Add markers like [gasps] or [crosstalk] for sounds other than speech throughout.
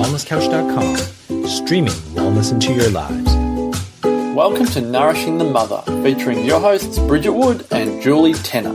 wellnesscouch.com, streaming wellness into your lives. Welcome to Nourishing the Mother, featuring your hosts Bridget Wood and Julie Tenner.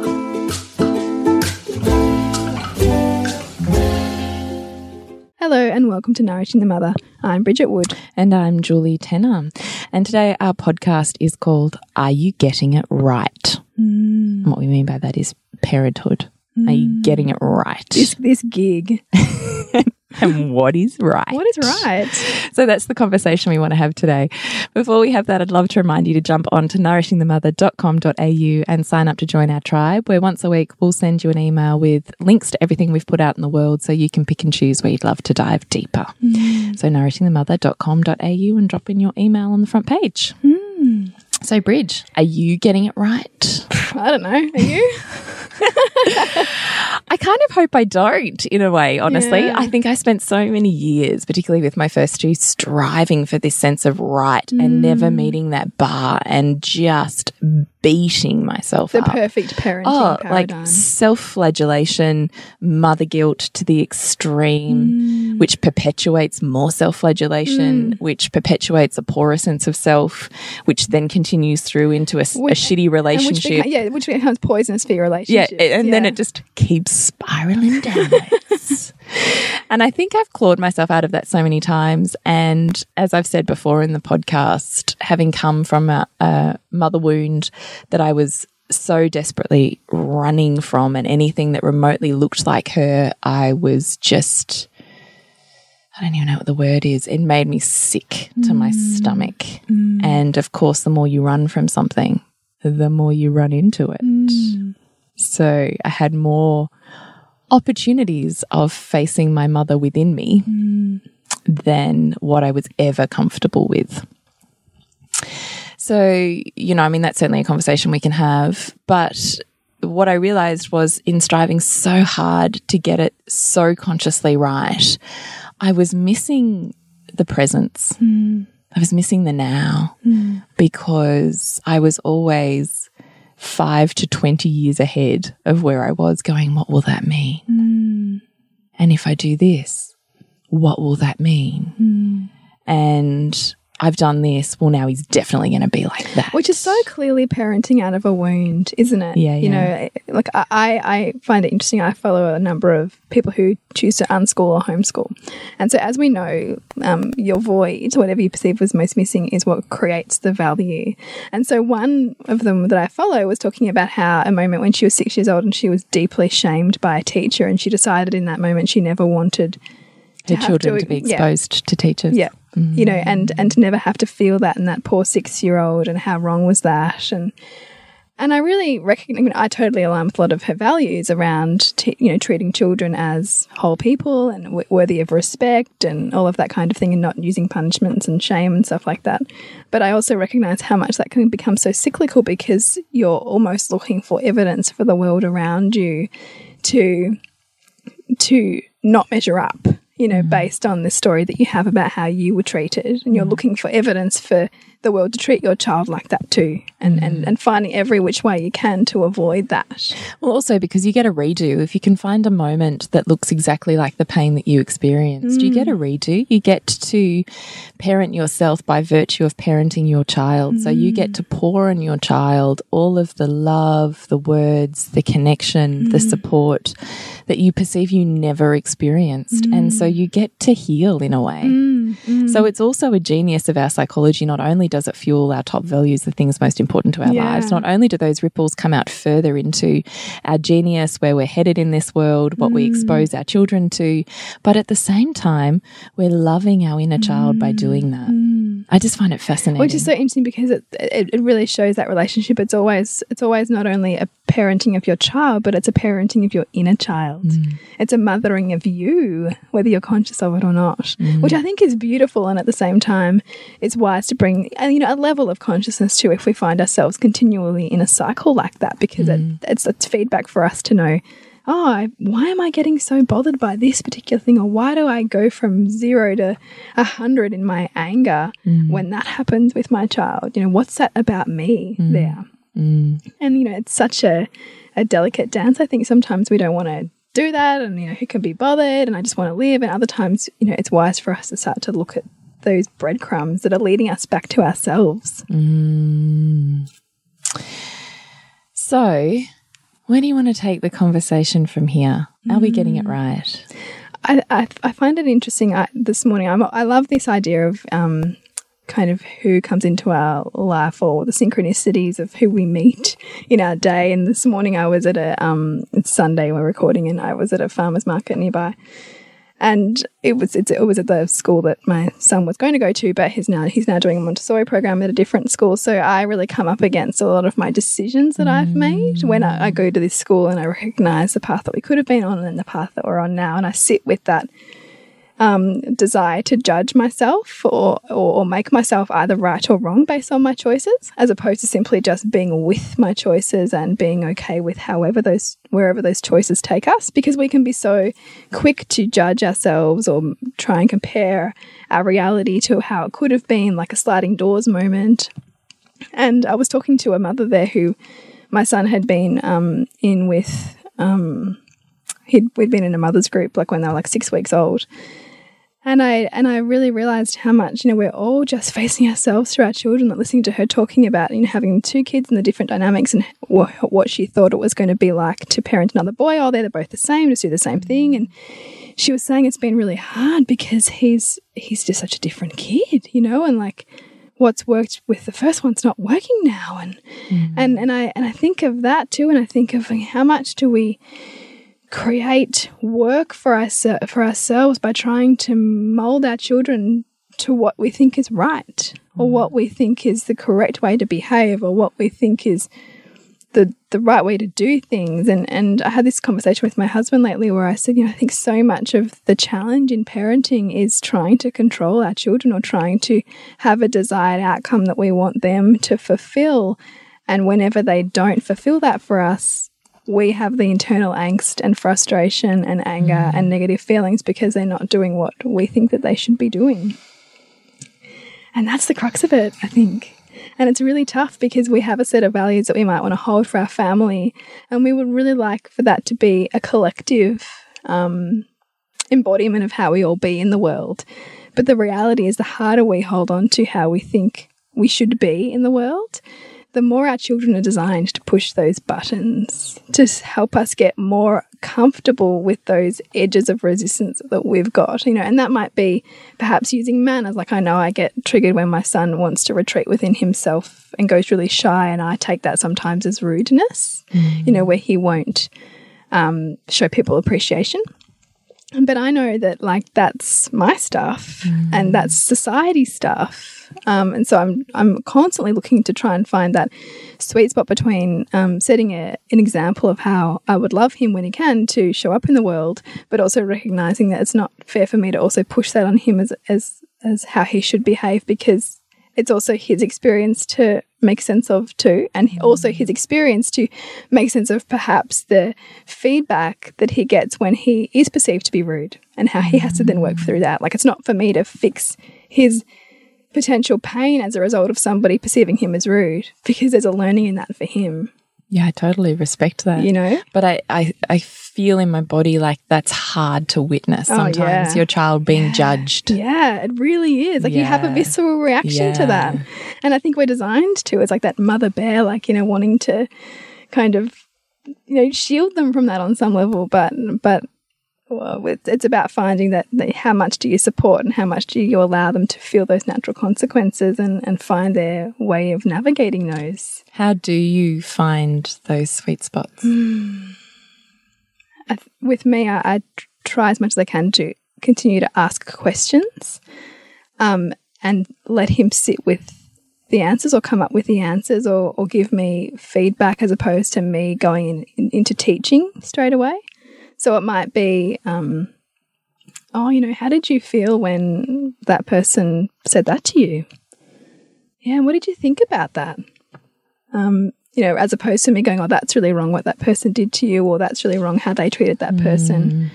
Hello and welcome to Nourishing the Mother. I'm Bridget Wood. And I'm Julie Tenner. And today our podcast is called Are You Getting It Right? Mm. And what we mean by that is parenthood. Are you getting it right? This this gig. [laughs] and what is right? What is right? So that's the conversation we want to have today. Before we have that, I'd love to remind you to jump on to nourishingthemother.com.au and sign up to join our tribe, where once a week we'll send you an email with links to everything we've put out in the world so you can pick and choose where you'd love to dive deeper. Mm. So nourishingthemother.com.au and drop in your email on the front page. Mm. So, Bridge, are you getting it right? I don't know. Are you? [laughs] [laughs] I kind of hope I don't, in a way, honestly. Yeah. I think I spent so many years, particularly with my first two, striving for this sense of right and never Mm. meeting that bar and just beating myself The up. perfect parenting Oh, like self flagellation, mother guilt to the extreme, Mm. which perpetuates more self flagellation, which perpetuates a poorer sense of self, which then continues through into a, Which- shitty And which relationship. beca- yeah, which becomes poisonous for your relationship. Yeah, relationship. and then it just keeps spiraling downwards. [laughs] and I think I've clawed myself out of that so many times. And as I've said before in the podcast, having come from a, a mother wound that I was so desperately running from, and anything that remotely looked like her, I was just. I don't even know what the word is. It made me sick to my mm. stomach. Mm. And of course, the more you run from something, the more you run into it. Mm. So I had more opportunities of facing my mother within me than what I was ever comfortable with. So, you know, I mean, that's certainly a conversation we can have. But what I realized was in striving so hard to get it so consciously right, I was missing the presence. Mm. I was missing the now mm. because I was always five to 20 years ahead of where I was going, what will that mean? Hmm. And if I do this, what will that mean? Hmm. And I've done this. Well, now he's definitely going to be like that. Which is so clearly parenting out of a wound, isn't it? Yeah, You know, like I, I find it interesting. I follow a number of people who choose to unschool or homeschool. And so, as we know, um, your void, whatever you perceive was most missing, is what creates the value. And so, one of them that I follow was talking about how a moment when she was six years old and she was deeply shamed by a teacher, and she decided in that moment she never wanted her children to- to, be yeah. exposed to teachers. yeah. You know, and and to never have to feel that and that poor six year old and how wrong was that and and I really recognize. I, mean, I totally align with a lot of her values around, you know, treating children as whole people and worthy of respect and all of that kind of thing, and not using punishments and shame and stuff like that. But I also recognize how much that can become so cyclical because you're almost looking for evidence for the world around you to to not measure up, you know, mm. based on the story that you have about how you were treated. And you're mm. looking for evidence for the world to treat your child like that too. And, and, mm. and finding every which way you can to avoid that. Well, also because you get a redo. If you can find a moment that looks exactly like the pain that you experienced, you get a mm. redo. You get to parent yourself by virtue of parenting your child. So you get to mm. pour on your child all of the love, the words, the connection, the support that you perceive you never experienced. And so you get to heal in a way. So it's also a genius of our psychology. Not only does it fuel our top values, the things most important to our Yeah. lives, not only do those ripples come out further into our genius, where we're headed in this world, what Mm. we expose our children to, but at the same time, we're loving our inner child by doing that. I just find it fascinating. Mm. Which is so interesting because it, it it really shows that relationship. It's always it's always not only a parenting of your child, but it's a parenting of your inner child. It's a mothering of you, whether you're conscious of it or not. Which I think is beautiful, and at the same time, it's wise to bring you know a level of consciousness to if we find ourselves continually in a cycle like that, because it, it's it's feedback for us to know. Oh, I, why am I getting so bothered by this particular thing? Or why do I go from zero to a hundred in my anger mm. when that happens with my child? You know, what's that about me mm. there? Mm. And, you know, it's such a, a delicate dance. I think sometimes we don't want to do that and you know who can be bothered and I just want to live and other times you know it's wise for us to start to look at those breadcrumbs that are leading us back to ourselves. Mm. So, where do you want to take the conversation from here? Are we getting it right? I, I, I find it interesting. I, this morning, I'm, I love this idea of um, kind of who comes into our life or the synchronicities of who we meet in our day. And this morning, I was at a um, it's Sunday we're recording, and I was at a farmers market nearby, and it was it was at the school that my son was going to go to, but he's now he's now doing a Montessori program at a different school. So I really come up against a lot of my decisions that I've made when I, I go to this school and I recognize the path that we could have been on and the path that we're on now, and I sit with that um, desire to judge myself or, or, or make myself either right or wrong based on my choices, as opposed to simply just being with my choices and being okay with however those wherever those choices take us. Because we can be so quick to judge ourselves or try and compare our reality to how it could have been, like a sliding doors moment. And I was talking to a mother there who my son had been um, in with. Um, he'd we'd been in a mother's group like when they were like six weeks old and I and I really realized how much you know we're all just facing ourselves through our children. Like listening to her talking about you know having two kids and the different dynamics and wh what she thought it was going to be like to parent another boy. Oh, they're both the same, just do the same thing. And she was saying it's been really hard because he's he's just such a different kid, you know, and like what's worked with the first one's not working now and mm. and and I and I think of that too and I think of how much do we create work for us for ourselves by trying to mold our children to what we think is right or what we think is the correct way to behave or what we think is the the right way to do things. And and I had this conversation with my husband lately where I said you know I think so much of the challenge in parenting is trying to control our children or trying to have a desired outcome that we want them to fulfill. And whenever they don't fulfill that for us we have the internal angst and frustration and anger mm. and negative feelings because they're not doing what we think that they should be doing. And that's the crux of it, I think. And it's really tough because we have a set of values that we might want to hold for our family. And we would really like for that to be a collective um, embodiment of how we all be in the world. But the reality is, the harder we hold on to how we think we should be in the world, the more our children are designed to push those buttons to help us get more comfortable with those edges of resistance that we've got, you know, and that might be perhaps using manners. Like I know I get triggered when my son wants to retreat within himself and goes really shy, and I take that sometimes as rudeness, mm. you know, where he won't um, show people appreciation. But I know that like that's my stuff mm. and that's society stuff um, and so I'm I'm constantly looking to try and find that sweet spot between um, setting a, an example of how I would love him when he can to show up in the world, but also recognizing that it's not fair for me to also push that on him as as as how he should behave because it's also his experience to make sense of too, and also his experience to make sense of perhaps the feedback that he gets when he is perceived to be rude and how he has to then work through that. Like it's not for me to fix his potential pain as a result of somebody perceiving him as rude because there's a learning in that for him. Yeah, I totally respect that. You know? But I, I, I feel in my body like that's hard to witness oh, sometimes, yeah. your child being yeah. judged. Yeah, it really is. Like yeah. you have a visceral reaction to that. And I think we're designed to. It's like that mother bear, like, you know, wanting to kind of, you know, shield them from that on some level. But, but well, it's about finding that, how much do you support and how much do you allow them to feel those natural consequences and, and find their way of navigating those. How do you find those sweet spots? [sighs] Mm. with me, I, I, try as much as I can to continue to ask questions um, and let him sit with the answers or come up with the answers or, or give me feedback as opposed to me going in, in, into teaching straight away. So it might be, um, oh, you know, how did you feel when that person said that to you? Yeah, what did you think about that? Um, you know, as opposed to me going, oh, that's really wrong what that person did to you, or that's really wrong how they treated that person. Mm.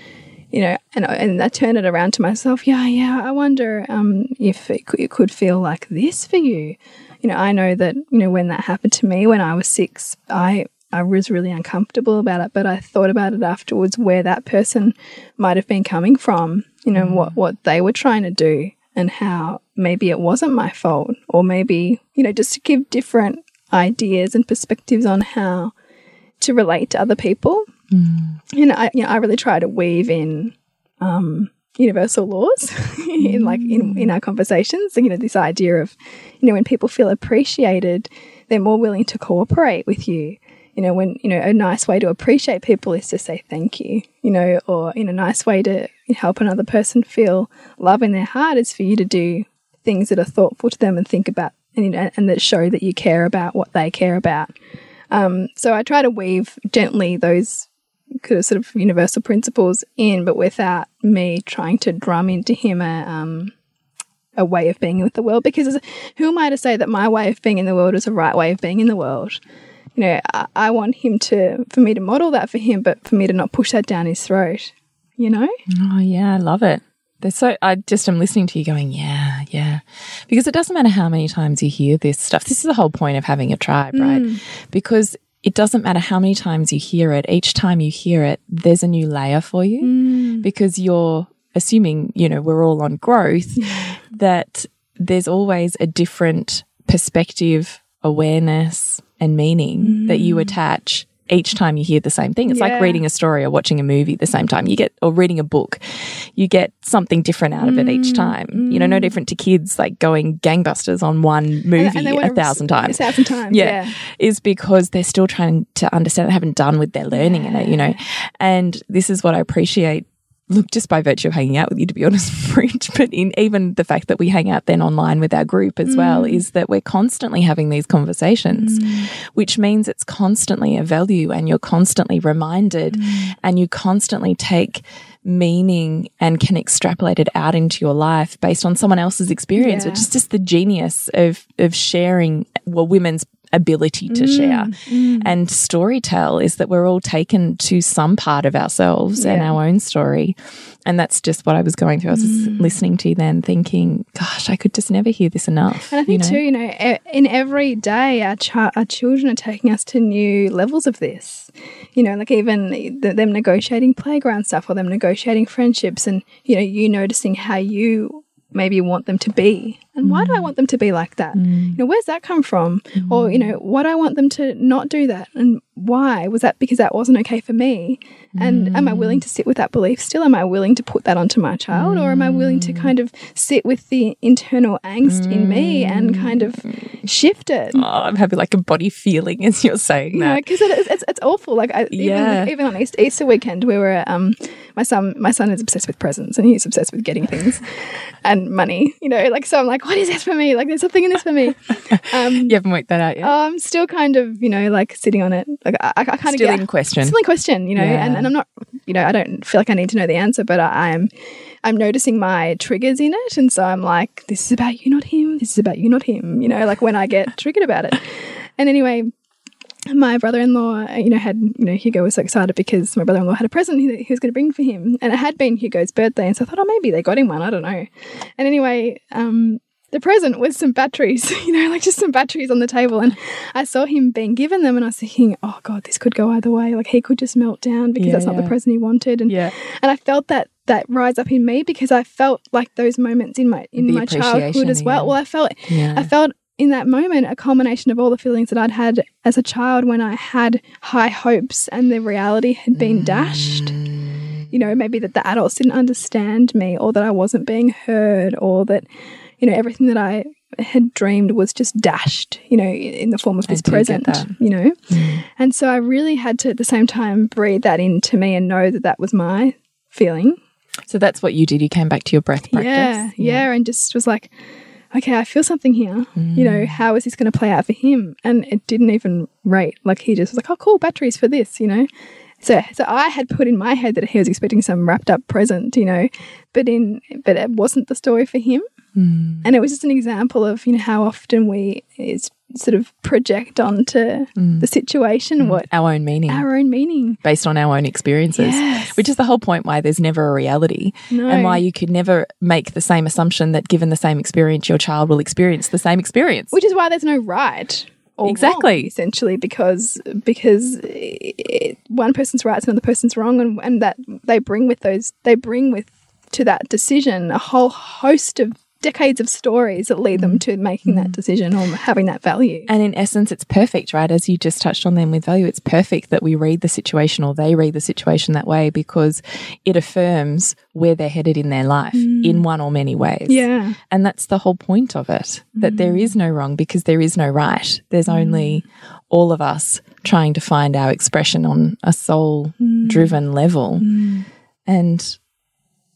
You know, and and I turn it around to myself. Yeah, yeah. I wonder um, if it, it could feel like this for you. You know, I know that you know when that happened to me when I was six, I I was really uncomfortable about it, but I thought about it afterwards where that person might have been coming from, you know, what, what they were trying to do and how maybe it wasn't my fault or maybe, you know, just to give different ideas and perspectives on how to relate to other people. Mm. And I, you know, I really try to weave in, um, universal laws [laughs] in like in, in our conversations. you know, this idea of, you know, when people feel appreciated, they're more willing to cooperate with you you know, when, you know, a nice way to appreciate people is to say thank you, you know, or in a nice way to help another person feel love in their heart is for you to do things that are thoughtful to them and think about and, you know, and that show that you care about what they care about. Um, so I try to weave gently those sort of universal principles in, but without me trying to drum into him a, um, a way of being with the world. Because who am I to say that my way of being in the world is the right way of being in the world? You know, I, I, want him to, for me to model that for him, but for me to not push that down his throat, you know? Oh, yeah, I love it. There's so, I just am listening to you going, yeah, yeah. Because it doesn't matter how many times you hear this stuff. This is the whole point of having a tribe, right? Mm. Because it doesn't matter how many times you hear it, each time you hear it, there's a new layer for you mm. because you're assuming, you know, we're all on growth, that there's always a different perspective, awareness, and meaning mm. that you mm. attach each time you hear the same thing. It's yeah. like reading a story or watching a movie at the same time. You get, or reading a book, you get something different out of it each mm. time. Mm. You know, no mm. different to kids like going gangbusters on one movie and, and a thousand times. A thousand times. [laughs] Yeah, yeah. Is because they're still trying to understand, they haven't done with their learning yeah. in it, you know. And this is what I appreciate look, just by virtue of hanging out with you, to be [laughs] honest, Bridge, but in even the fact that we hang out then online with our group as mm. well, is that we're constantly having these conversations, mm. which means it's constantly a value and you're constantly reminded mm. and you constantly take meaning and can extrapolate it out into your life based on someone else's experience, yeah. which is just the genius of of sharing well women's ability to mm, share mm. and storytell is that we're all taken to some part of ourselves yeah. and our own story and that's just what I was going through I was mm. listening to you then thinking gosh I could just never hear this enough and I think you know? too you know in every day our, our children are taking us to new levels of this you know like even the, them negotiating playground stuff or them negotiating friendships and you know you noticing how you maybe you want them to be and why do I mm. want them to be like that? Mm. You know, where's that come from? Mm. Or, you know, why do I want them to not do that? And why? Was that because that wasn't okay for me? And am I willing to sit with that belief still? Am I willing to put that onto my child? Or am I willing to kind of sit with the internal angst in me and kind of shift it? Oh, I'm having like a body feeling as you're saying that. because it, it's, it's awful. Like, I, yeah. even, even on Easter, Easter weekend, we were, um, my son, my son is obsessed with presents and he's obsessed with getting things [laughs] and money, you know, like, so I'm like, what is this for me? Like, there's something in this for me. [laughs] Um, you haven't worked that out yet. I'm still kind of, you know, like sitting on it. Like, I, I kind of still in question. Still in question, you know, yeah. and, and I'm not, you know, I don't feel like I need to know the answer, but I, am I'm noticing my triggers in it, and so I'm like, this is about you, not him. This is about you, not him. You know, like when I get triggered about it. And anyway, my brother-in-law, you know, had you know Hugo was so excited because my brother-in-law had a present he, he was going to bring for him, and it had been Hugo's birthday, and so I thought, oh, maybe they got him one. I don't know. And anyway, um, the present was some batteries, [laughs] you know, like just some batteries on the table. And I saw him being given them and I was thinking, oh God, this could go either way. Like he could just melt down because yeah, that's not yeah. the present he wanted. And yeah. and I felt that that rise up in me because I felt like those moments in my in the my childhood as well. Yeah. Well I felt I felt in that moment a culmination of all the feelings that I'd had as a child when I had high hopes and the reality had been mm. dashed you know, maybe that the adults didn't understand me or that I wasn't being heard or that you know, everything that I had dreamed was just dashed, you know, in the form of this present, you know. Mm. And so I really had to at the same time breathe that into me and know that that was my feeling. So that's what you did. You came back to your breath practice. Yeah, yeah, yeah and just was like, okay, I feel something here. Mm. You know, mm. how is this going to play out for him? And it didn't even rate. Like he just was like, oh, cool, batteries for this, you know. So, so I had put in my head that he was expecting some wrapped up present, you know, but in, but it wasn't the story for him. Mm. And it was just an example of you know how often we sort of project onto mm. the situation mm. what our own meaning, our own meaning, based on our own experiences, yes. which is the whole point why there's never a reality, no. and why you could never make the same assumption that given the same experience, your child will experience the same experience. Which is why there's no right or wrong, Exactly. essentially because because it, one person's right and another person's wrong and, and that they bring with those they bring with to that decision a whole host of decades of stories that lead them mm. to making that mm. decision or having that value. And in essence, it's perfect, right? As you just touched on them with value, it's perfect that we read the situation or they read the situation that way because it affirms where they're headed in their life mm. in one or many ways. yeah. And that's the whole point of it that there is no wrong because there is no right. There's only all of us trying to find our expression on a soul driven level. And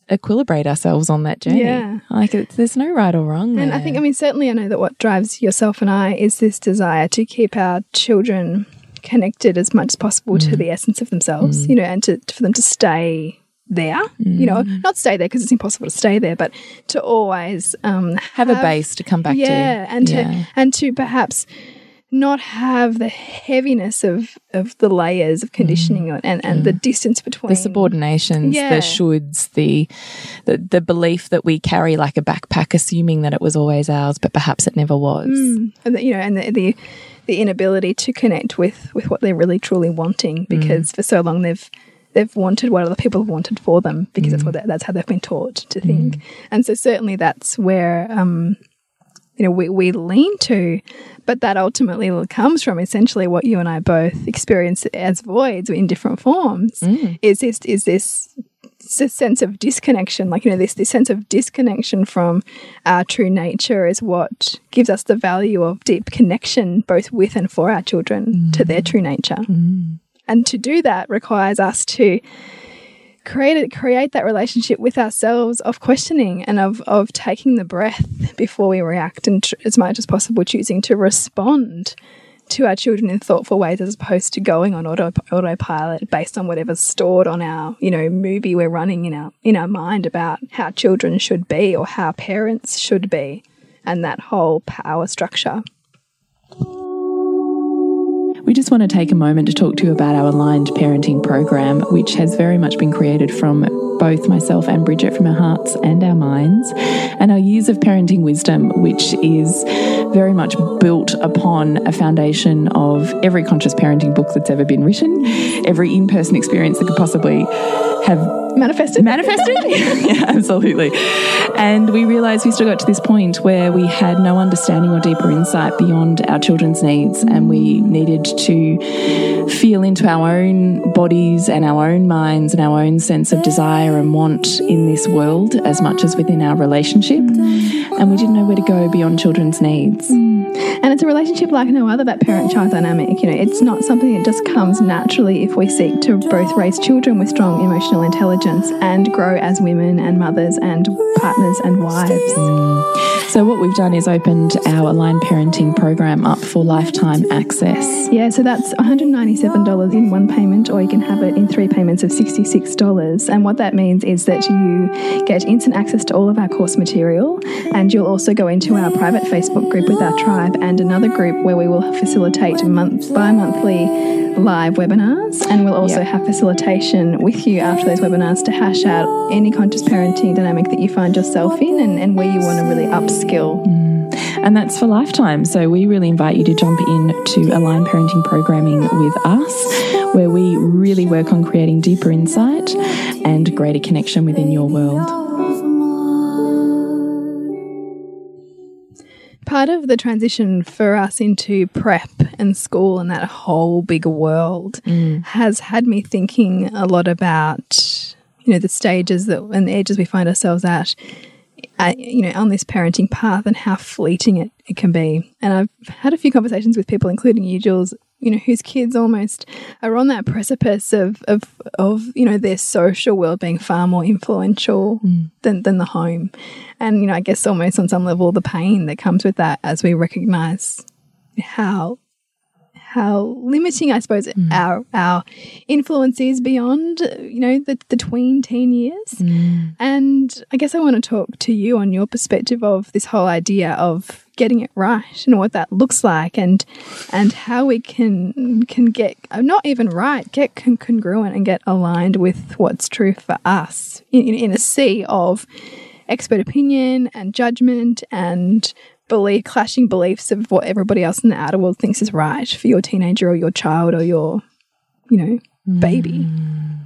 equilibrate ourselves on that journey. Yeah. Like there's no right or wrong. And I think, I mean, certainly I know that what drives yourself and I is this desire to keep our children connected as much as possible to mm. the essence of themselves, mm. you know, and to, for them to stay there, you know, mm. not stay there because it's impossible to stay there, but to always um, have, a base to come back yeah, to. and to Yeah. and to perhaps not have the heaviness of of the layers of mm. conditioning and and the mm. distance between. the subordinations, Yeah. the shoulds, the, the the belief that we carry like a backpack, assuming that it was always ours, but perhaps it never was. Mm. and the, you know, and the, the the inability to connect with with what they're really truly wanting because for so long they've they've wanted what other people have wanted for them because that's what they, that's how they've been taught to think, and so certainly that's where um you know we we lean to, but that ultimately comes from essentially what you and I both experience as voids in different forms. Mm. Is this is this this sense of disconnection, like you know, this this sense of disconnection from our true nature is what gives us the value of deep connection, both with and for our children, to their mm. true nature. Mm. And to do that requires us to create it, create that relationship with ourselves of questioning and of of taking the breath before we react, and as much as possible choosing to respond to our children in thoughtful ways as opposed to going on auto autopilot based on whatever's stored on our you know movie we're running in our in our mind about how children should be or how parents should be and that whole power structure We just want to take a moment to talk to you about our aligned parenting program, which has very much been created from both myself and Bridget from our hearts and our minds, and our years of parenting wisdom, which is very much built upon a foundation of every conscious parenting book that's ever been written, every in person experience that could possibly have manifested manifested. [laughs] [laughs] yeah, absolutely. And we realized we still got to this point where we had no understanding or deeper insight beyond our children's needs, and we needed to feel into our own bodies and our own minds and our own sense of desire and want in this world as much as within our relationship. And we didn't know where to go beyond children's needs. And it's a relationship like no other, that parent child dynamic. You know, it's not something that just comes naturally if we seek to both raise children with strong emotional intelligence and grow as women and mothers and partners and wives. So, what we've done is opened our aligned parenting program up for lifetime access. Yeah, so that's $197 in one payment, or you can have it in three payments of $66. And what that means is that you get instant access to all of our course material, and you'll also go into our private Facebook group with our tribe and another group where we will facilitate month bi monthly live webinars. And we'll also Yep. have facilitation with you after those webinars to hash out any conscious parenting dynamic that you find yourself in and, and where you want to really upskill. Mm. And that's for lifetime. So we really invite you to jump in to Align Parenting Programming with us, where we really work on creating deeper insight and greater connection within your world. Part of the transition for us into prep and school and that whole bigger world has had me thinking a lot about you know the stages that and the edges we find ourselves at uh, you know on this parenting path and how fleeting it, it can be. And i've had a few conversations with people including you jules you know whose kids almost are on that precipice of of of you know their social world being far more influential mm. than than the home. And you know i guess almost on some level the pain that comes with that as we recognize how how limiting I suppose our our influence is beyond you know the, the tween teen years. And I guess I want to talk to you on your perspective of this whole idea of getting it right and what that looks like and and how we can can get uh, not even right get con congruent and get aligned with what's true for us in, in, in a sea of expert opinion and judgment and belief clashing beliefs of what everybody else in the outer world thinks is right for your teenager or your child or your, you know, baby? Mm.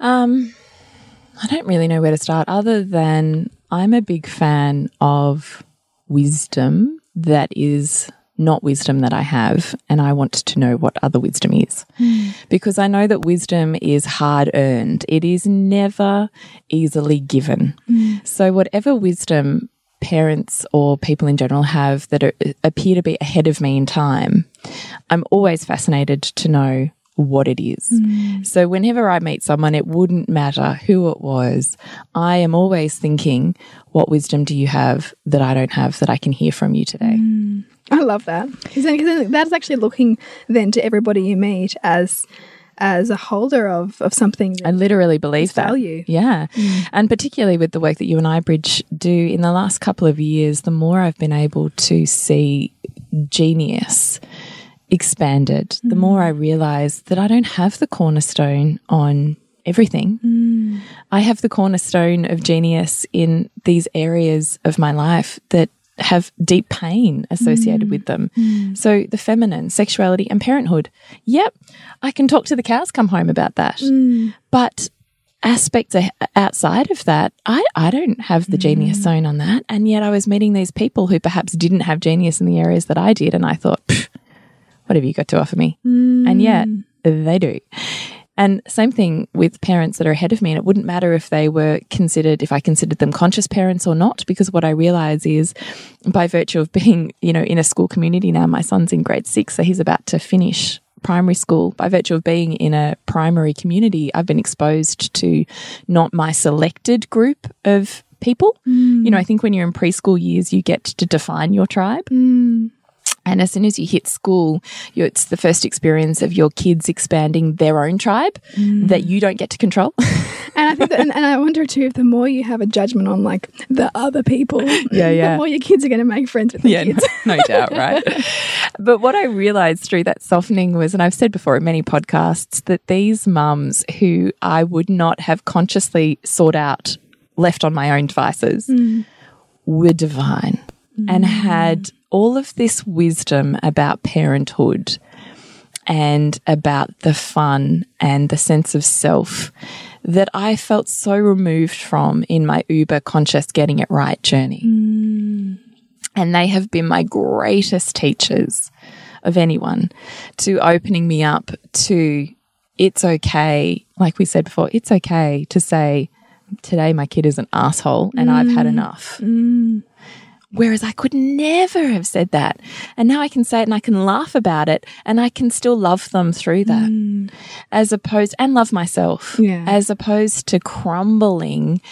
Um, I don't really know where to start other than I'm a big fan of wisdom that is not wisdom that I have, and I want to know what other wisdom is. Hmm. Because I know that wisdom is hard earned, it is never easily given. Hmm. So, whatever wisdom parents or people in general have that are, appear to be ahead of me in time, I'm always fascinated to know what it is. Mm. So whenever I meet someone, it wouldn't matter who it was. I am always thinking, what wisdom do you have that I don't have that I can hear from you today? Mm. I love that because then, 'cause then that's actually looking then to everybody you meet as as a holder of of something. I literally believe that. value. Yeah. Mm. And particularly with the work that you and I, Bridge, do in the last couple of years, the more I've been able to see genius expanded, the mm. more I realize that I don't have the cornerstone on everything. Mm. I have the cornerstone of genius in these areas of my life that have deep pain associated mm. with them. Mm. So the feminine, sexuality, and parenthood. Yep, I can talk to the cows come home about that. Mm. But aspects outside of that, I, I don't have the genius zone on that. And yet I was meeting these people who perhaps didn't have genius in the areas that I did. And I thought, what have you got to offer me? And yet they do. And same thing with parents that are ahead of me. And it wouldn't matter if they were considered, if I considered them conscious parents or not, because what I realize is by virtue of being, you know, in a school community now, my son's in grade six, so he's about to finish primary school. By virtue of being in a primary community, I've been exposed to not my selected group of people. Mm. You know, I think when you're in preschool years, you get to define your tribe. Mm. And as soon as you hit school, you it's the first experience of your kids expanding their own tribe mm. that you don't get to control. [laughs] And I think, that, and, and I wonder too, if the more you have a judgment on like the other people, Yeah, [laughs] yeah. the more your kids are going to make friends with the yeah, kids. [laughs] no doubt, right? but what I realized through that softening was, and I've said before in many podcasts, that these mums who I would not have consciously sought out, left on my own devices, mm. were divine and had mm. All of this wisdom about parenthood and about the fun and the sense of self that I felt so removed from in my uber conscious getting it right journey. Mm. And they have been my greatest teachers of anyone to opening me up to it's okay. Like we said before, it's okay to say, today my kid is an asshole and I've had mm. enough. Mm. Whereas I could never have said that. And now I can say it and I can laugh about it and I can still love them through that. Mm. As opposed, and love myself. Yeah. As opposed to crumbling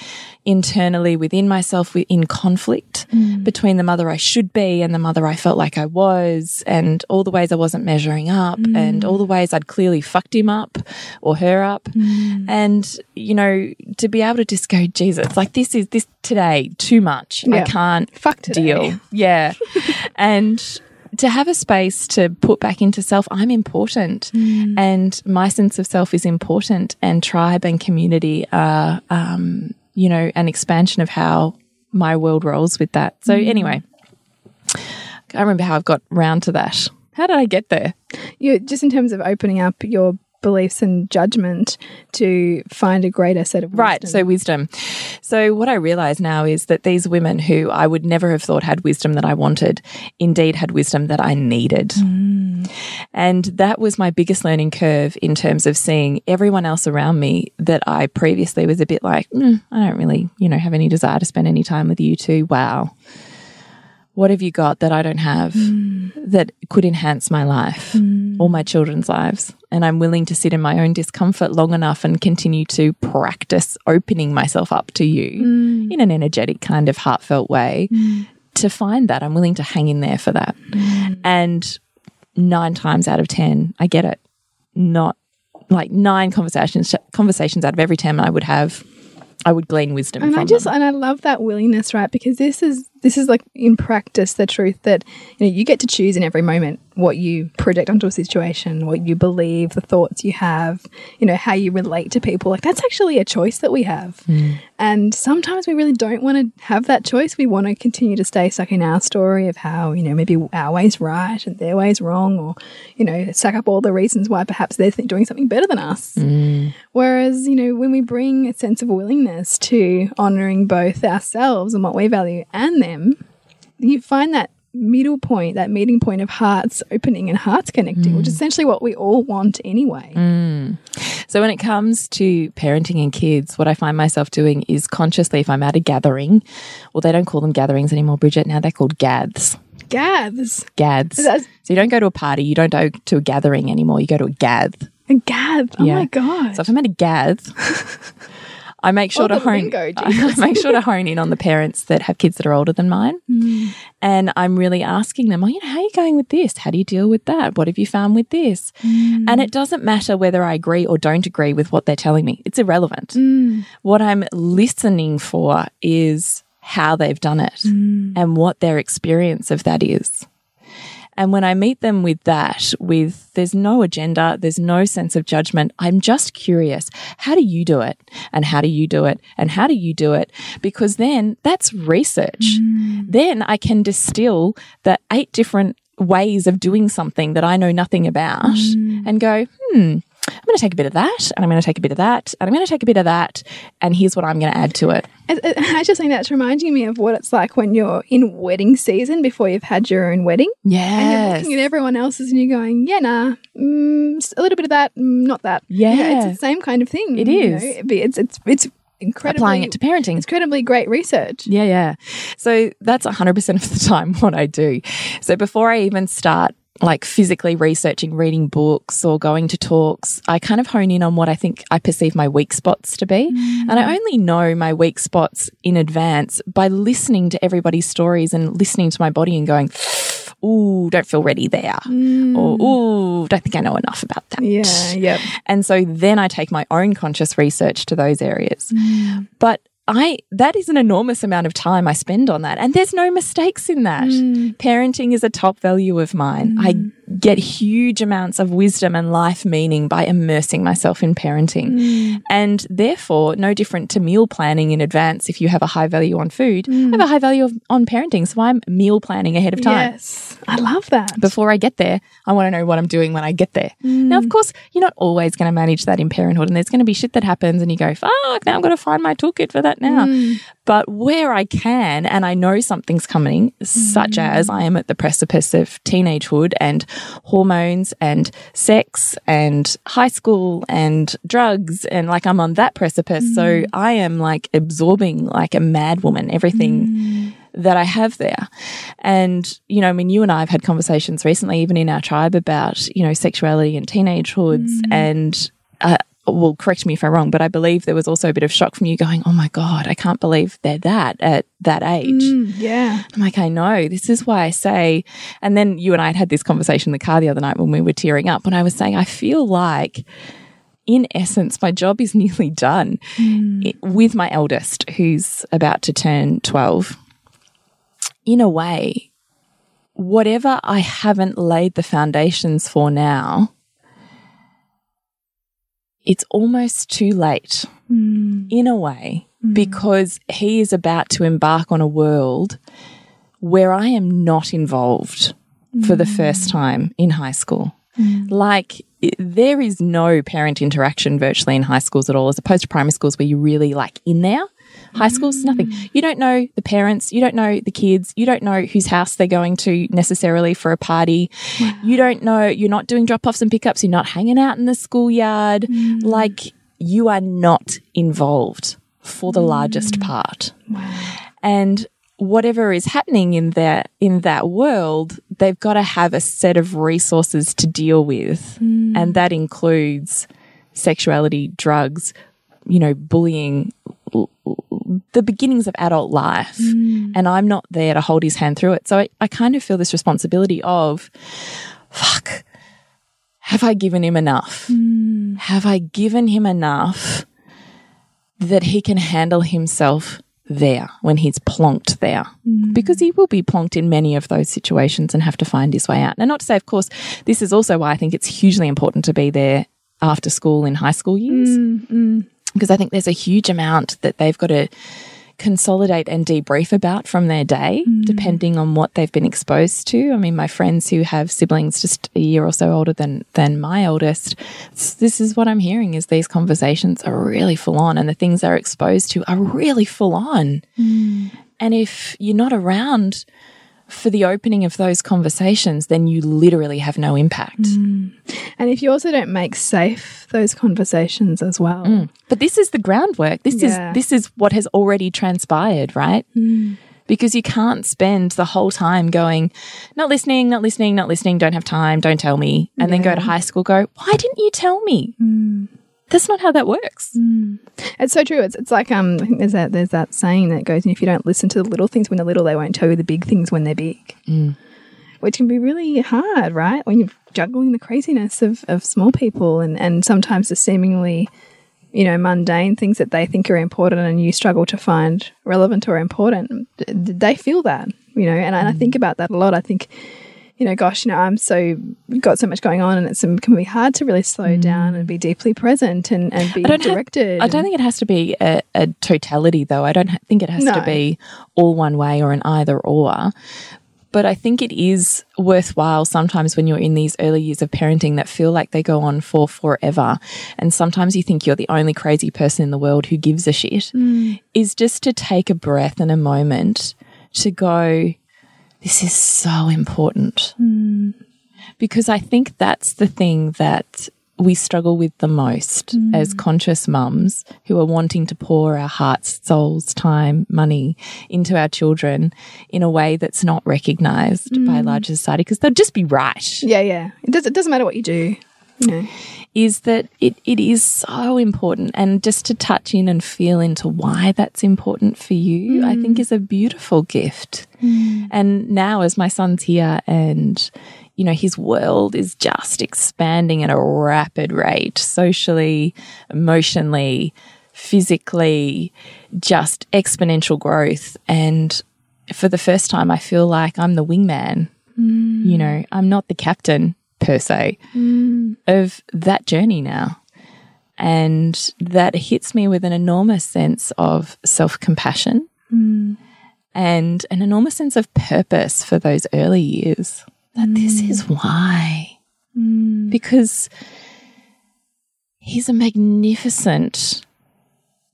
internally within myself in conflict mm. between the mother I should be and the mother I felt like I was, and all the ways I wasn't measuring up, mm. and all the ways I'd clearly fucked him up or her up. Mm. And, you know, to be able to just go, Jesus, like this is this today too much. I can't Fuck today. deal. Yeah. [laughs] and to have a space to put back into self, I'm important and my sense of self is important, and tribe and community are, um, you know, an expansion of how my world rolls with that. So, mm. anyway, I remember how I've got round to that. How did I get there? You just in terms of opening up your beliefs and judgment to find a greater set of Right. So, wisdom. So, what I realize now is that these women who I would never have thought had wisdom that I wanted, indeed had wisdom that I needed. And that was my biggest learning curve in terms of seeing everyone else around me that I previously was a bit like, "Mm, I don't really, you know, have any desire to spend any time with you two. Wow. What have you got that I don't have mm. that could enhance my life mm. or my children's lives? And I'm willing to sit in my own discomfort long enough and continue to practice opening myself up to you mm. in an energetic, kind of heartfelt way to find that. I'm willing to hang in there for that. And nine times out of 10, I get it. Not like nine conversations, conversations out of every 10 I would have, I would glean wisdom and I just them. and I love that willingness, right? Because this is this is like in practice the truth that you know you get to choose in every moment what you project onto a situation, what you believe, the thoughts you have, you know, how you relate to people. Like that's actually a choice that we have. Hmm. And sometimes we really don't want to have that choice. We want to continue to stay stuck in our story of how, you know, maybe our way's right and their way's wrong, or, you know, suck up all the reasons why perhaps they're th- doing something better than us. Hmm. Whereas, you know, when we bring a sense of willingness to honoring both ourselves and what we value and them, you find that middle point, that meeting point of hearts opening and hearts connecting, which mm. is essentially what we all want anyway. Mm. So when it comes to parenting and kids, what I find myself doing is consciously, if I'm at a gathering, well, they don't call them gatherings anymore, Bridget. Now they're called gaths. Gaths. Gaths. That's- So you don't go to a party, you don't go to a gathering anymore, you go to a gath. A gath. Oh Yeah. my God. So if I'm at a gath, [laughs] I make sure to hone. lingo, [laughs] I make sure to hone in on the parents that have kids that are older than mine, Mm. and I'm really asking them, "Oh, you know, how are you going with this? How do you deal with that? What have you found with this?" Mm. And it doesn't matter whether I agree or don't agree with what they're telling me; it's irrelevant. Mm. What I'm listening for is how they've done it Mm. and what their experience of that is. And when I meet them with that, with there's no agenda, there's no sense of judgment, I'm just curious, how do you do it? And how do you do it? And how do you do it? Because then that's research. Then I can distill the eight different ways of doing something that I know nothing about and go, hmm, I'm going to take a bit of that, and I'm going to take a bit of that, and I'm going to take a bit of that, and here's what I'm going to add to it. I, just think that's reminding me of what it's like when you're in wedding season before you've had your own wedding. And you're looking at everyone else's and you're going, yeah, nah, mm, a little bit of that, mm, not that. Yeah. it's the same kind of thing. It is. you know? It's, it's, it's incredibly. Applying it to parenting. It's incredibly great research. Yeah, yeah. So that's 100% of the time [laughs] what I do. So before I even start like physically researching, reading books or going to talks, I kind of hone in on what I think I perceive my weak spots to be. Mm. And I only know my weak spots in advance by listening to everybody's stories and listening to my body and going, [sighs] Ooh, don't feel ready there. Mm. Or, ooh, don't think I know enough about that. Yeah, yep. And so then I take my own conscious research to those areas. Mm. But I that is an enormous amount of time I spend on that. And there's no mistakes in that. Mm. Parenting is a top value of mine. I mm. get huge amounts of wisdom and life meaning by immersing myself in parenting. Mm. And therefore, no different to meal planning in advance if you have a high value on food, I have a high value of, on parenting. So I'm meal planning ahead of time Yes. I love that. before I get there, I want to know what I'm doing when I get there. Now, of course, you're not always going to manage that in parenthood, and there's going to be shit that happens, and you go, fuck, now I've got to find my toolkit for that now. Mm. But where I can, and I know something's coming, such mm. as I am at the precipice of teenagehood and hormones and sex and high school and drugs, and like I'm on that precipice. So mm. I am like absorbing like a mad woman everything that I have there. And, you know, I mean, you and I have had conversations recently, even in our tribe, about, you know, sexuality and teenagehoods. And, uh, well, correct me if I'm wrong, but I believe there was also a bit of shock from you going, oh my God, I can't believe they're that at that age. Mm, yeah. I'm like, I know. This is why I say. And then you and I had had this conversation in the car the other night when we were tearing up. When I was saying, I feel like, in essence, my job is [laughs] nearly done i- with my eldest, who's about to turn 12. In a way, whatever I haven't laid the foundations for now, it's almost too late hmm. in a way hmm. because he is about to embark on a world where I am not involved for the hmm. first time in high school. Like, i- there is no parent interaction virtually in high schools at all, as opposed to primary schools where you're really like in there. High schools, nothing. Mm. You don't know the parents, you don't know the kids, you don't know whose house they're going to necessarily for a party. You don't know, you're not doing drop offs and pickups, you're not hanging out in the schoolyard. Mm. Like, you are not involved for the largest mm. part. And whatever is happening in that in that world, they've got to have a set of resources to deal with. And that includes sexuality, drugs, you know, bullying, the beginnings of adult life. Mm. And I'm not there to hold his hand through it. So I, I kind of feel this responsibility of, fuck, have I given him enough? Mm. Have I given him enough that he can handle himself there when he's plonked there mm. because he will be plonked in many of those situations and have to find his way out. And not to say, of course, this is also why I think it's hugely important to be there after school in high school years because I think there's a huge amount that they've got to consolidate and debrief about from their day, mm. depending on what they've been exposed to. I mean, my friends who have siblings just a year or so older than than my oldest, this is what I'm hearing: is these conversations are really full on, and the things they're exposed to are really full on. Mm. And if you're not around for the opening of those conversations, then you literally have no impact. Mm. And if you also don't make safe those conversations as well. Mm. But this is the groundwork. This Yeah. is this is what has already transpired, right? Mm. Because you can't spend the whole time going, not listening, not listening, not listening, don't have time, don't tell me, and then go to high school, go, why didn't you tell me? That's not how that works. Mm. It's so true. It's it's like um I think there's that there's that saying that goes if you don't listen to the little things when they're little, they won't tell you the big things when they're big. Mm. Which can be really hard, right? When you're juggling the craziness of, of small people and, and sometimes the seemingly, you know, mundane things that they think are important and you struggle to find relevant or important. They feel that, you know, and I, I mm. think about that a lot. I think, you know, gosh, you know, I'm so got so much going on, and it's it can be hard to really slow mm. down and be deeply present and, and be I have- directed. I don't think it has to be a, a totality, though. I don't ha- think it has to be all one way or an either or. But I think it is worthwhile sometimes when you're in these early years of parenting that feel like they go on for forever. And sometimes you think you're the only crazy person in the world who gives a shit, mm. is just to take a breath and a moment to go, this is so important mm. because I think that's the thing that we struggle with the most mm. as conscious mums who are wanting to pour our hearts, souls, time, money into our children in a way that's not recognized by mm. larger society because they'll just be right. Yeah, yeah. It does. It doesn't matter what you do. You know. Is that it, it is so important. And just to touch in and feel into why that's important for you, I think mm. is a beautiful gift. Mm. And now, as my son's here and you know, his world is just expanding at a rapid rate, socially, emotionally, physically, just exponential growth. And for the first time, I feel like I'm the wingman. Mm. You know, I'm not the captain per se mm. of that journey now. And that hits me with an enormous sense of self compassion mm. and an enormous sense of purpose for those early years. That this mm. is why. Because he's a magnificent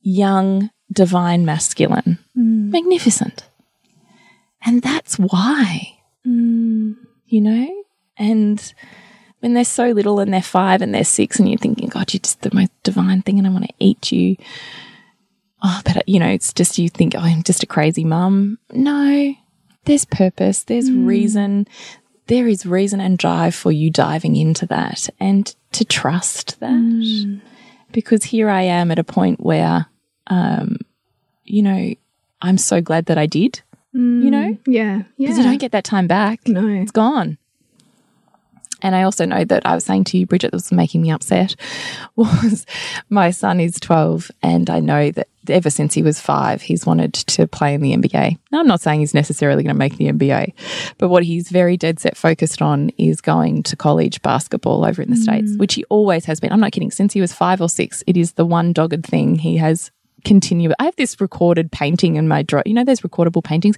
young divine masculine. Magnificent. And that's why. You know? And when they're so little and they're five and they're six and you're thinking, God, you're just the most divine thing and I want to eat you. Oh, but you know, it's just you think, oh, I'm just a crazy mum. No, there's purpose, there's mm. reason, there is reason and drive for you diving into that and to trust that. Mm. Because here I am at a point where, um, you know, I'm so glad that I did, you mm. know, Yeah, yeah. because you don't get that time back. No. It's gone. And I also know that I was saying to you, Bridget, that was making me upset, [laughs] was my son is 12, and I know that ever since he was five, he's wanted to play in the NBA. Now, I'm not saying he's necessarily going to make the NBA, but what he's very dead set focused on is going to college basketball over in the States, mm. which he always has been. I'm not kidding. Since he was five or six, it is the one dogged thing he has continue. I have this recorded painting in my drawer. You know those recordable paintings?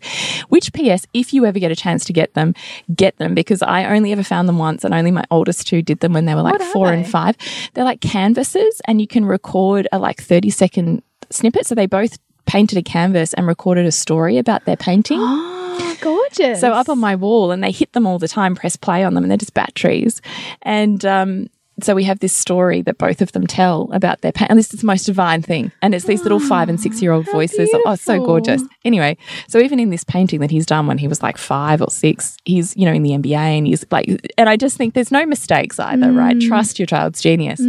Which PS, if you ever get a chance to get them, get them because I only ever found them once and only my oldest two did them when they were like four and five. They're like canvases and you can record a like 30 second snippet. So they both painted a canvas and recorded a story about their painting. Oh, [gasps] gorgeous. So up on my wall, and they hit them all the time, press play on them, and they're just batteries. And um, so we have this story that both of them tell about their pain. And this is the most divine thing. And it's these little five and six year old voices. Oh, it's so gorgeous. Anyway, so even in this painting that he's done when he was like five or six, he's, you know, in the NBA and he's like, and I just think there's no mistakes either, right? Trust your child's genius.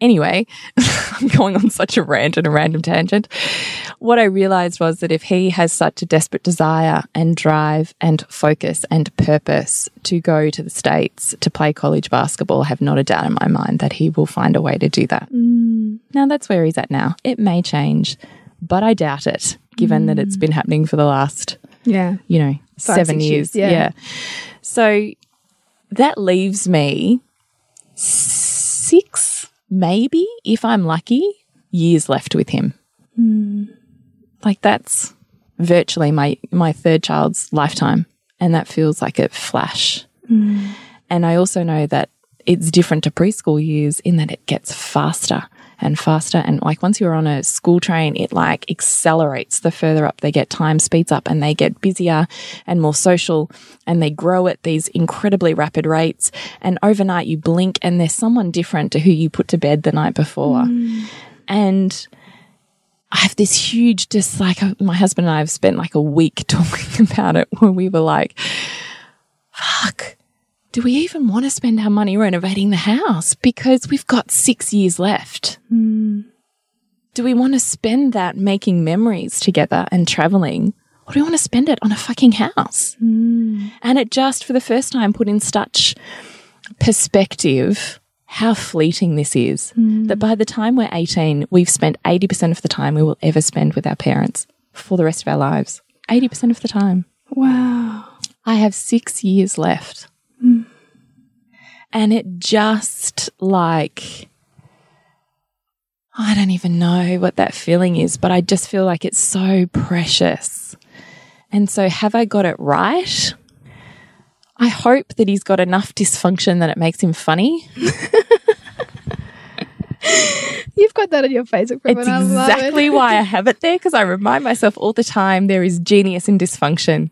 Anyway, [laughs] I'm going on such a rant and a random tangent. What I realized was that if he has such a desperate desire and drive and focus and purpose to go to the States to play college basketball, I have not a doubt in my mind that he will find a way to do that. Mm. Now, that's where he's at now. It may change, but I doubt it, given that it's mm. been happening for the last, Yeah. you know, seven years. years, yeah. So that leaves me six, maybe, if I'm lucky, years left with him. Hmm. Like that's virtually my my third child's lifetime, and that feels like a flash. Hmm. And I also know that it's different to preschool years in that it gets faster and faster. And like once you're on a school train, it like accelerates the further up they get. Time speeds up and they get busier and more social and they grow at these incredibly rapid rates. And overnight you blink and there's someone different to who you put to bed the night before. And I have this huge, just like uh, my husband and I have spent like a week [laughs] talking about it where we were like, fuck, do we even want to spend our money renovating the house? Because we've got six years left. Hmm. Do we want to spend that making memories together and traveling? Or do we want to spend it on a fucking house? Hmm. And it just, for the first time, put in such perspective how fleeting this is. Hmm. That by the time we're 18, we've spent 80% of the time we will ever spend with our parents for the rest of our lives. 80% of the time. Wow. I have six years left. And it just like, I don't even know what that feeling is, but I just feel like it's so precious. And so, have I got it right? I hope that he's got enough dysfunction that it makes him funny. [laughs] You've got that on your Facebook It's profile. I it. exactly why I have it there because I remind myself all the time there is genius in dysfunction.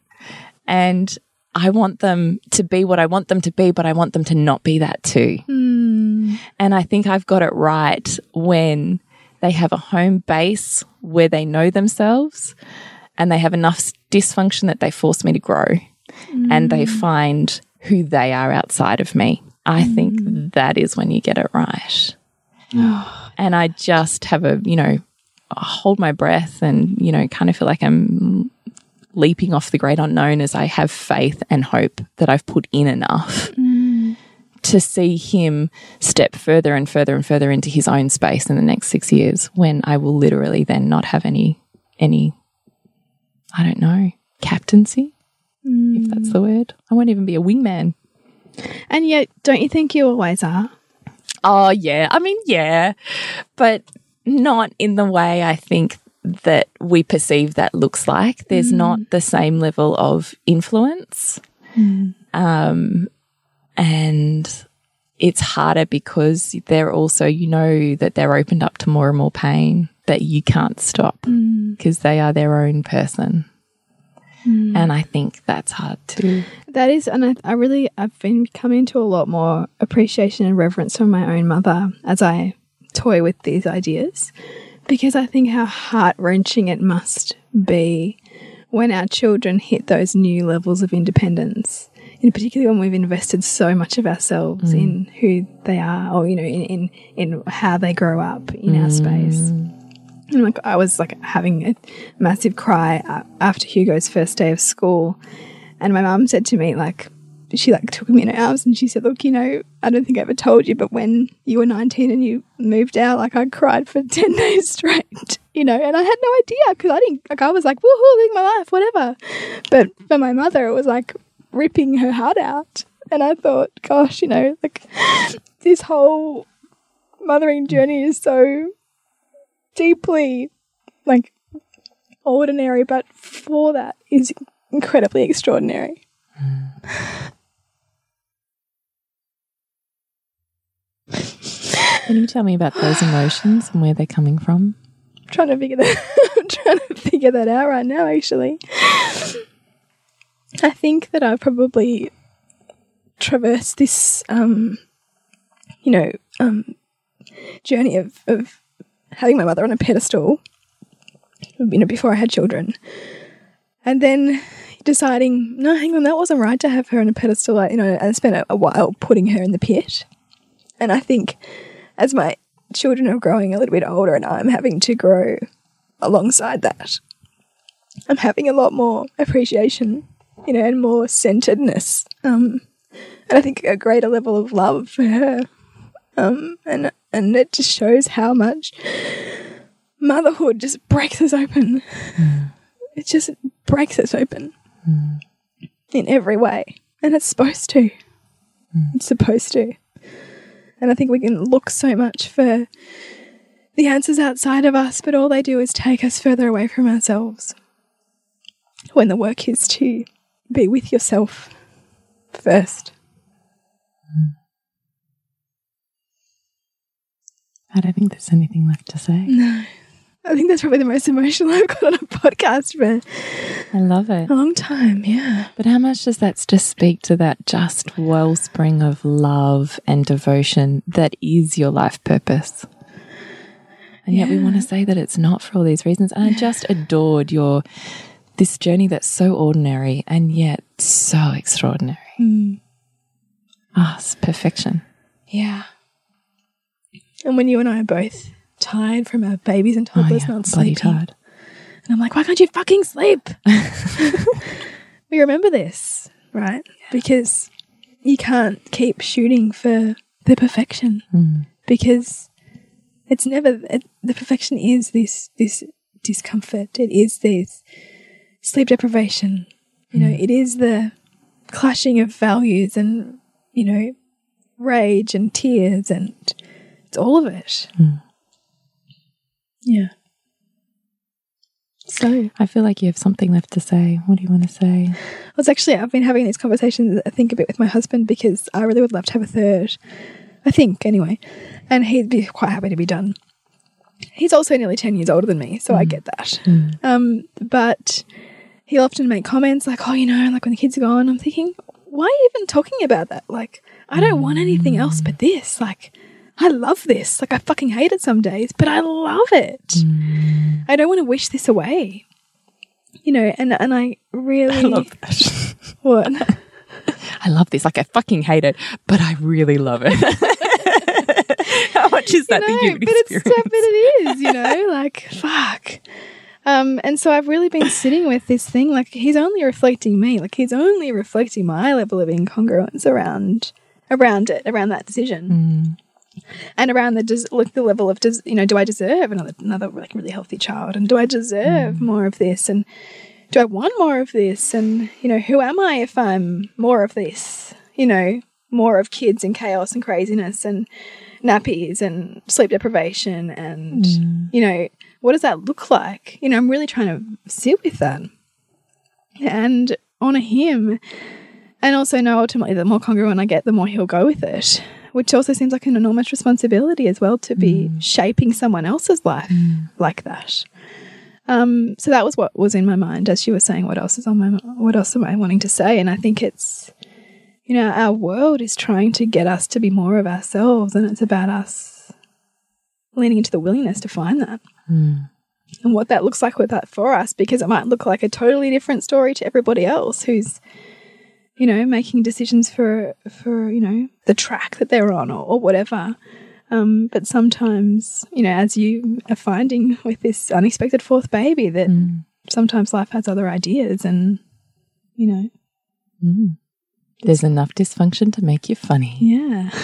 And I want them to be what I want them to be, but I want them to not be that too. Hmm. And I think I've got it right when they have a home base where they know themselves and they have enough dysfunction that they force me to grow and they hmm. find who they are outside of me. I think hmm. that is when you get it right [sighs] and I just have a, you know, I hold my breath and, you know, kind of feel like I'm leaping off the great unknown as I have faith and hope that I've put in enough mm. to see him step further and further and further into his own space in the next six years when I will literally then not have any, any, I don't know, captaincy, mm. if that's the word. I won't even be a wingman. And yet, don't you think you always are? Oh, yeah. I mean, yeah, but not in the way I think that we perceive that looks like. There's mm. not the same level of influence. Hmm. Um, and it's harder because they're also, you know, that they're opened up to more and more pain that you can't stop hmm. because they are their own person. Hmm. And I think that's hard too. That is, and I, I really, I've been coming to a lot more appreciation and reverence for my own mother as I toy with these ideas, because I think how heart wrenching it must be when our children hit those new levels of independence. In particular, when we've invested so much of ourselves in mm. who they are, or you know, in in, in how they grow up in our space. Mm. And like I was like having a massive cry after Hugo's first day of school, and my mum said to me like, she like took me in her arms and she said, "Look, you know, I don't think I ever told you, but when you were nineteen and you moved out, like I cried for [laughs] ten days straight, you know, and I had no idea because I didn't like I was like, woohoo, living my life, whatever." But for my mother, it was like ripping her heart out, and I thought, gosh, you know, like this whole mothering journey is so deeply like ordinary, but for that is incredibly extraordinary. Mm. Can you tell me about those emotions and where they're coming from? I'm trying to figure that [laughs] I'm trying to figure that out right now actually. I think that I've probably traversed this um you know, um journey of, of having my mother on a pedestal, you know, before I had children. And then deciding, no, hang on, that wasn't right to have her on a pedestal. You know, I spent a, a while putting her in the pit. And I think as my children are growing a little bit older and I'm having to grow alongside that, I'm having a lot more appreciation, you know, and more centeredness. Um, and I think a greater level of love for her. Um, and and it just shows how much motherhood just breaks us open. It just breaks us open in every way. And it's supposed to. It's supposed to. And I think we can look so much for the answers outside of us, but all they do is take us further away from ourselves. When the work is to be with yourself first. I don't think there's anything left to say. I think that's probably the most emotional [laughs] I've got on a podcast for I love it. a long time. Yeah. But how much does that just speak to that just wellspring of love and devotion that is your life purpose? And yet we want to say that it's not for all these reasons. And I just adored your this journey that's so ordinary and yet so extraordinary. Ah, it's perfection. Yeah. And when you and I are both tired from our babies and Oh, toddlers yeah, not sleeping, tired. and I'm like, why can't you fucking sleep? [laughs] we remember this, right? Because you can't keep shooting for the perfection hmm. because it's never it, the perfection is this this discomfort. It is this sleep deprivation. You know, hmm. it is the clashing of values and you know rage and tears and it's all of it. Hmm. Yeah. So I feel like you have something left to say. What do you want to say? I was actually I've been having these conversations I think a bit with my husband because I really would love to have a third. I think anyway. And he'd be quite happy to be done. He's also nearly 10 years older than me, so I mm. get that. Mm. Um, but he'll often make comments like, oh, you know, like when the kids are gone, I'm thinking, why are you even talking about that? Like, I don't want anything else mm. but this. Like, I love this. Like, I fucking hate it some days, but I love it. I don't want to wish this away. You know, and, and I [laughs] really. I love that. [laughs] What? [laughs] I love this. Like I fucking hate it, but I really love it. How much is that No, the human but it's experience? but it is, you know, like fuck. Um, and so I've really been sitting with this thing, like he's only reflecting me, like he's only reflecting my level of incongruence around around it, around that decision, and around the like the level of does you know do I deserve another another like really healthy child, and do I deserve mm. more of this, and do I want more of this, and you know who am I if I'm more of this, you know, more of kids and chaos and craziness and nappies and sleep deprivation and mm. you know what does that look like? You know i'm really trying to sit with that and honor him. And also know ultimately the more congruent i get the more he'll go with it which also seems like an enormous responsibility as well to be mm. shaping someone else's life mm. like that. Um, so that was what was in my mind as she was saying what else is on my what else am i wanting to say? And i think it's you know, our world is trying to get us to be more of ourselves, and it's about us leaning into the willingness to find that mm. and what that looks like with that for us, because it might look like a totally different story to everybody else who's, you know, making decisions for for you know the track that they're on or, or whatever. Um, but sometimes, you know, as you are finding with this unexpected fourth baby, that sometimes life has other ideas, and you know, There's enough dysfunction to make you funny. Yeah. [laughs]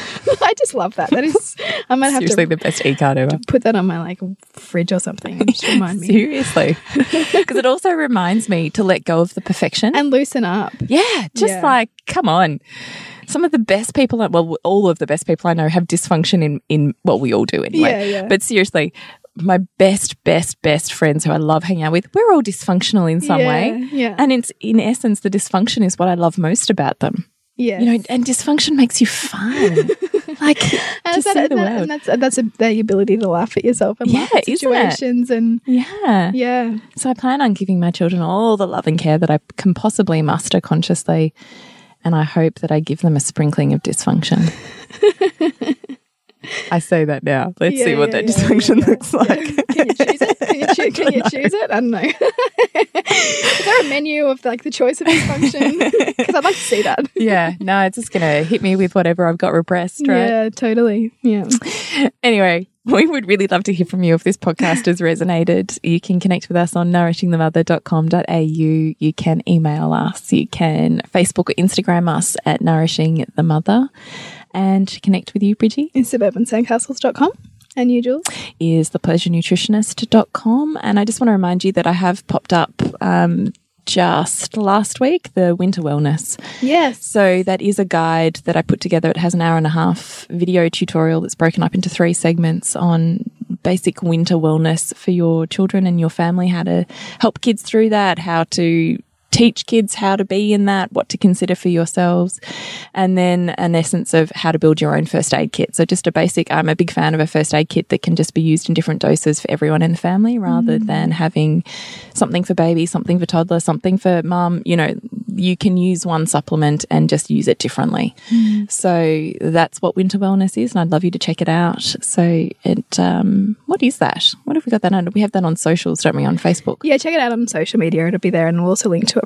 I just love that. That is, I might have Seriously, to the best e card ever. put that on my like fridge or something. Just [laughs] remind me. Seriously, [laughs] because it also reminds me to let go of the perfection. And loosen up. yeah, just Yeah. like come on. Some of the best people, well, all of the best people I know have dysfunction in in well, we all do anyway. Yeah, yeah. But seriously, my best, best, best friends who I love hanging out with, we're all dysfunctional in some Yeah, way. yeah. And it's in essence, the dysfunction is what I love most about them. Yeah. You know, and dysfunction makes you fun. [laughs] like and, just that, and, the that- and that's the that's a, the ability to laugh at yourself and laugh Yeah, at situations and yeah. yeah. So I plan on giving my children all the love and care that I can possibly muster consciously. And I hope that I give them a sprinkling of dysfunction. [laughs] I say that now. Let's Yeah, see what yeah, that yeah, dysfunction looks like. Can you choose it? Can you, choo- can you choose it? I don't know. [laughs] Is there a menu of like the choice of dysfunction? Because [laughs] I'd like to see that. yeah, no, it's just going to hit me with whatever I've got repressed, right? Yeah, totally. Yeah. [laughs] Anyway, we would really love to hear from you if this podcast has resonated. You can connect with us on nourishingthemother.com.au. You can email us. You can Facebook or Instagram us at Nourishing the Mother and connect with you, Bridgie. In suburbansandcastles.com. And you, Jules? is thepleasurenutritionist.com. And I just want to remind you that I have popped up um, just last week the winter wellness. Yes. So that is a guide that I put together. It has an hour and a half video tutorial that's broken up into three segments on basic winter wellness for your children and your family, how to help kids through that, how to teach kids how to be in that, what to consider for yourselves, and then an essence of how to build your own first aid kit. So, just a basic, I'm a big fan of a first aid kit that can just be used in different doses for everyone in the family rather Mm. than having something for baby, something for toddler, something for mum. You know, you can use one supplement and just use it differently. Mm. So, that's what winter wellness is, and I'd love you to check it out. So, it, um, what is that? What have we got that under? We have that on socials, don't we, on Facebook? Yeah, check it out on social media. It'll be there, and we'll also link to it